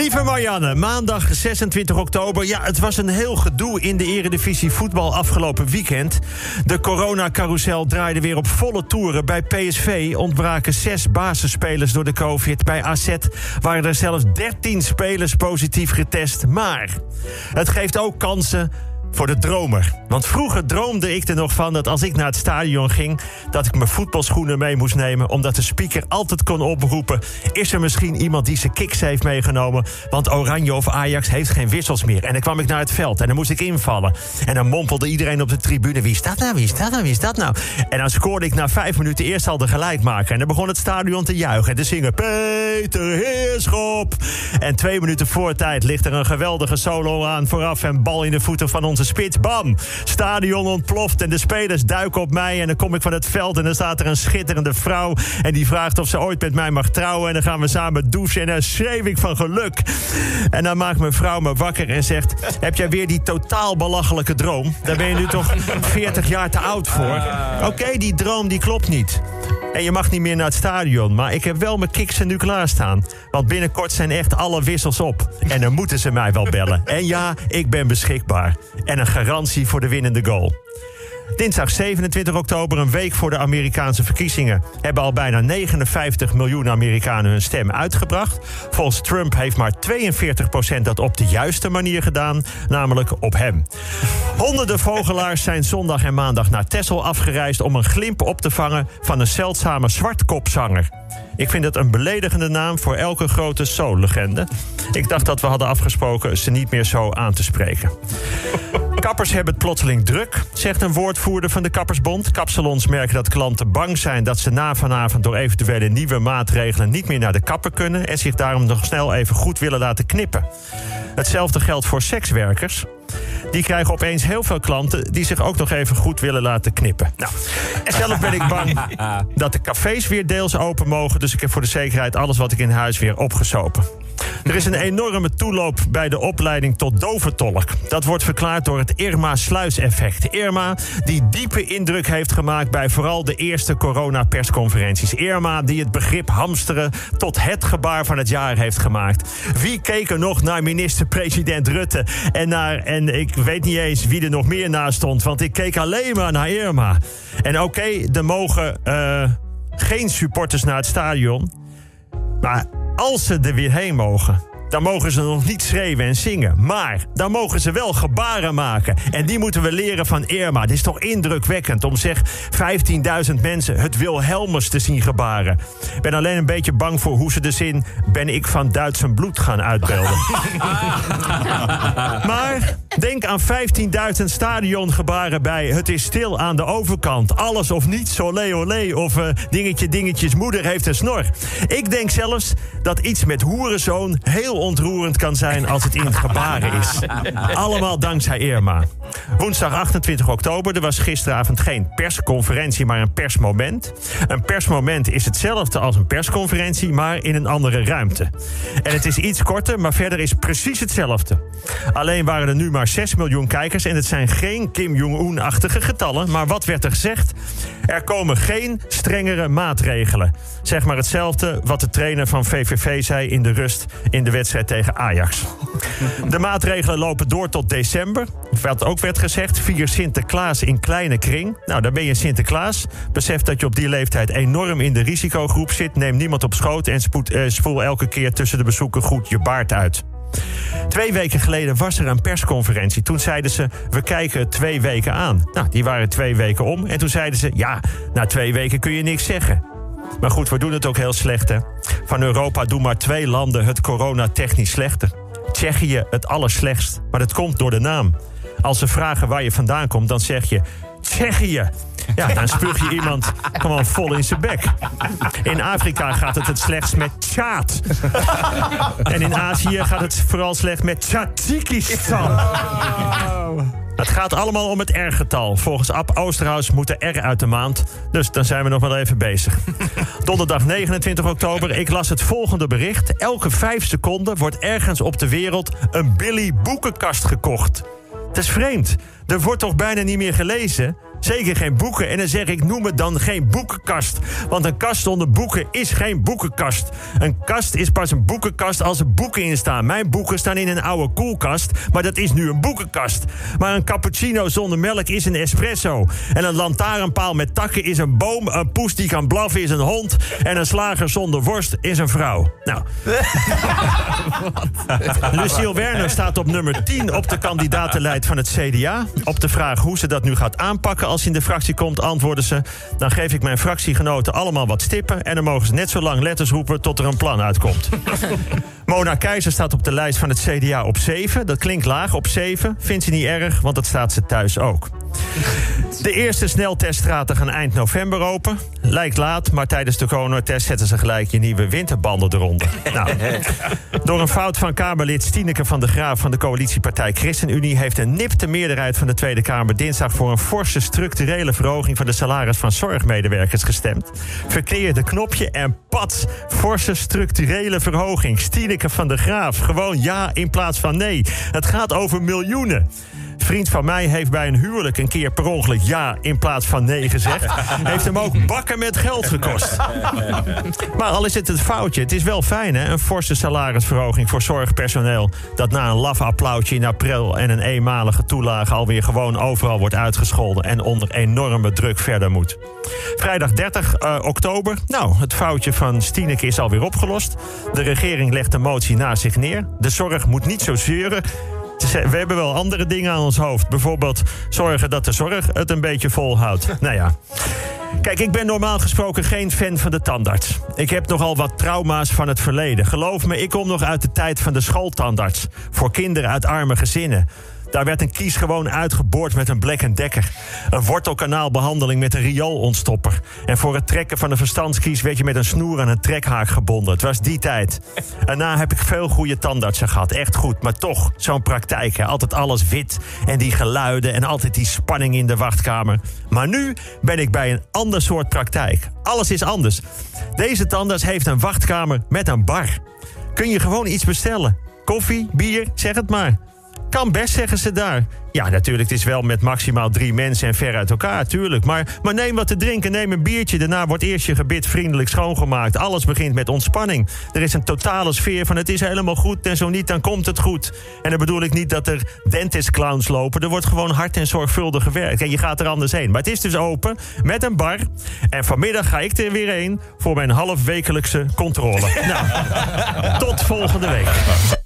Lieve Marianne, maandag 26 oktober. Ja, het was een heel gedoe in de Eredivisie voetbal afgelopen weekend. De coronacarousel draaide weer op volle toeren. Bij PSV ontbraken zes basisspelers door de COVID. Bij AZ waren er zelfs 13 spelers positief getest. Maar het geeft ook kansen voor de dromer. Want vroeger droomde ik er nog van dat als ik naar het stadion ging... dat ik mijn voetbalschoenen mee moest nemen... omdat de speaker altijd kon oproepen... is er misschien iemand die zijn kicks heeft meegenomen... want Oranje of Ajax heeft geen wissels meer. En dan kwam ik naar het veld en dan moest ik invallen. En dan mompelde iedereen op de tribune... wie is dat nou, wie is dat nou, wie is dat nou? En dan scoorde ik na vijf minuten eerst al de gelijkmaker. En dan begon het stadion te juichen en te zingen... Peter Heerschop! En twee minuten voor tijd ligt er een geweldige solo aan vooraf... en bal in de voeten van ons spits. Bam! Stadion ontploft en de spelers duiken op mij. En dan kom ik van het veld en dan staat er een schitterende vrouw. En die vraagt of ze ooit met mij mag trouwen. En dan gaan we samen douchen. En dan schreef ik van geluk. En dan maakt mijn vrouw me wakker en zegt... Heb jij weer die totaal belachelijke droom? Daar ben je nu toch 40 jaar te oud voor? Oké, die droom die klopt niet. En je mag niet meer naar het stadion. Maar ik heb wel mijn kiksen nu klaarstaan. Want binnenkort zijn echt alle wissels op. En dan moeten ze mij wel bellen. En ja, ik ben beschikbaar. En een garantie voor de winnende goal. Dinsdag 27 oktober, een week voor de Amerikaanse verkiezingen, hebben al bijna 59 miljoen Amerikanen hun stem uitgebracht. Volgens Trump heeft maar 42% dat op de juiste manier gedaan, namelijk op hem. Honderden vogelaars zijn zondag en maandag naar Texel afgereisd om een glimp op te vangen van een zeldzame zwartkopzanger. Ik vind het een beledigende naam voor elke grote soul-legende. Ik dacht dat we hadden afgesproken ze niet meer zo aan te spreken. Kappers hebben het plotseling druk, zegt een woordvoerder van de Kappersbond. Kapsalons merken dat klanten bang zijn dat ze na vanavond door eventuele nieuwe maatregelen niet meer naar de kapper kunnen en zich daarom nog snel even goed willen laten knippen. Hetzelfde geldt voor sekswerkers. Die krijgen opeens heel veel klanten die zich ook nog even goed willen laten knippen. Nou, en zelf ben ik bang dat de cafés weer deels open mogen. Dus ik heb voor de zekerheid alles wat ik in huis weer opgesopen. Er is een enorme toeloop bij de opleiding tot doventolk. Dat wordt verklaard door het Irma-sluiseffect. Irma, die diepe indruk heeft gemaakt bij vooral de eerste corona-persconferenties. Irma, die het begrip hamsteren tot het gebaar van het jaar heeft gemaakt. Wie keek er nog naar minister-president Rutte? En, naar, en ik weet niet eens wie er nog meer naast stond, want ik keek alleen maar naar Irma. En oké, er mogen uh, geen supporters naar het stadion. Maar als ze er weer heen mogen, dan mogen ze nog niet schreeuwen en zingen. Maar dan mogen ze wel gebaren maken. En die moeten we leren van Irma. Het is toch indrukwekkend om zeg 15.000 mensen het Wilhelmus te zien gebaren. Ik ben alleen een beetje bang voor hoe ze de zin... ben ik van Duitse bloed gaan uitbeelden. maar denk aan 15.000 stadiongebaren bij... het is stil aan de overkant. Alles of niets, olé olé. Of uh, dingetje dingetjes, moeder heeft een snor. Ik denk zelfs dat iets met hoerenzoon... heel ontroerend kan zijn als het in het gebaren is. Allemaal dankzij Irma. Woensdag 28 oktober, er was gisteravond geen persconferentie, maar een persmoment. Een persmoment is hetzelfde als een persconferentie, maar in een andere ruimte. En het is iets korter, maar verder is precies hetzelfde. Alleen waren er nu maar 6 miljoen kijkers en het zijn geen Kim Jong-un-achtige getallen. Maar wat werd er gezegd? Er komen geen strengere maatregelen. Zeg maar hetzelfde wat de trainer van VVV zei in de rust in de wedstrijd tegen Ajax. De maatregelen lopen door tot december. Wat ook werd gezegd, vier Sinterklaas in kleine kring. Nou, dan ben je Sinterklaas. Besef dat je op die leeftijd enorm in de risicogroep zit. Neem niemand op schoot en spoed, eh, spoel elke keer tussen de bezoeken goed je baard uit. Twee weken geleden was er een persconferentie. Toen zeiden ze, we kijken twee weken aan. Nou, die waren twee weken om. En toen zeiden ze, ja, na twee weken kun je niks zeggen. Maar goed, we doen het ook heel slecht, hè. Van Europa doen maar twee landen het corona-technisch slechter. Tsjechië het allerslechtst, maar dat komt door de naam. Als ze vragen waar je vandaan komt, dan zeg je... Tsjechië. Ja, dan spuug je iemand gewoon vol in zijn bek. In Afrika gaat het het slechtst met Tjaat. En in Azië gaat het vooral slecht met Tjatsikistan. Het gaat allemaal om het R-getal. Volgens Ab Oosterhuis moet de R uit de maand. Dus dan zijn we nog wel even bezig. Donderdag 29 oktober. Ik las het volgende bericht. Elke vijf seconden wordt ergens op de wereld een Billy boekenkast gekocht. Het is vreemd. Er wordt toch bijna niet meer gelezen? Zeker geen boeken. En dan zeg ik, noem het dan geen boekenkast. Want een kast zonder boeken is geen boekenkast. Een kast is pas een boekenkast als er boeken in staan. Mijn boeken staan in een oude koelkast, maar dat is nu een boekenkast. Maar een cappuccino zonder melk is een espresso. En een lantaarnpaal met takken is een boom. Een poes die kan blaffen is een hond. En een slager zonder worst is een vrouw. Nou. Lucille Werner staat op nummer 10 op de kandidatenlijst van het CDA. Op de vraag hoe ze dat nu gaat aanpakken als ze in de fractie komt, antwoorden ze... dan geef ik mijn fractiegenoten allemaal wat stippen... en dan mogen ze net zo lang letters roepen tot er een plan uitkomt. Mona Keizer staat op de lijst van het CDA op 7. Dat klinkt laag op 7. Vindt ze niet erg, want dat staat ze thuis ook. De eerste snelteststraten gaan eind november open. Lijkt laat, maar tijdens de coronatest zetten ze gelijk je nieuwe winterbanden eronder. Nou, door een fout van Kamerlid Stineke van de Graaf van de coalitiepartij ChristenUnie... heeft een nipte meerderheid van de Tweede Kamer dinsdag voor een forse structurele verhoging van de salaris van zorgmedewerkers gestemd. Verkeer de knopje en pat, forse structurele verhoging. Stineke van de Graaf, gewoon ja in plaats van nee. Het gaat over miljoenen vriend van mij heeft bij een huwelijk een keer per ongeluk ja in plaats van nee gezegd. heeft hem ook bakken met geld gekost. maar al is het het foutje, het is wel fijn hè. Een forse salarisverhoging voor zorgpersoneel. Dat na een laf applausje in april en een eenmalige toelage alweer gewoon overal wordt uitgescholden. En onder enorme druk verder moet. Vrijdag 30 uh, eh, oktober. Nou, het foutje van Stieneke is alweer opgelost. De regering legt de motie naast zich neer. De zorg moet niet zo zeuren we hebben wel andere dingen aan ons hoofd. Bijvoorbeeld zorgen dat de zorg het een beetje volhoudt. nou ja. Kijk, ik ben normaal gesproken geen fan van de tandarts. Ik heb nogal wat trauma's van het verleden. Geloof me, ik kom nog uit de tijd van de schooltandarts. Voor kinderen uit arme gezinnen. Daar werd een kies gewoon uitgeboord met een Black Decker. Een wortelkanaalbehandeling met een rioolontstopper. En voor het trekken van een verstandskies werd je met een snoer aan een trekhaak gebonden. Het was die tijd. Daarna heb ik veel goede tandartsen gehad. Echt goed. Maar toch, zo'n praktijk. Hè. Altijd alles wit. En die geluiden. En altijd die spanning in de wachtkamer. Maar nu ben ik bij een ander soort praktijk. Alles is anders. Deze tandarts heeft een wachtkamer met een bar. Kun je gewoon iets bestellen. Koffie, bier, zeg het maar. Kan best, zeggen ze daar. Ja, natuurlijk, het is wel met maximaal drie mensen en ver uit elkaar, tuurlijk. Maar, maar neem wat te drinken, neem een biertje. Daarna wordt eerst je gebit vriendelijk schoongemaakt. Alles begint met ontspanning. Er is een totale sfeer van het is helemaal goed en zo niet, dan komt het goed. En dan bedoel ik niet dat er dentist-clowns lopen. Er wordt gewoon hard en zorgvuldig gewerkt. En je gaat er anders heen. Maar het is dus open met een bar. En vanmiddag ga ik er weer heen voor mijn halfwekelijkse controle. nou, tot volgende week.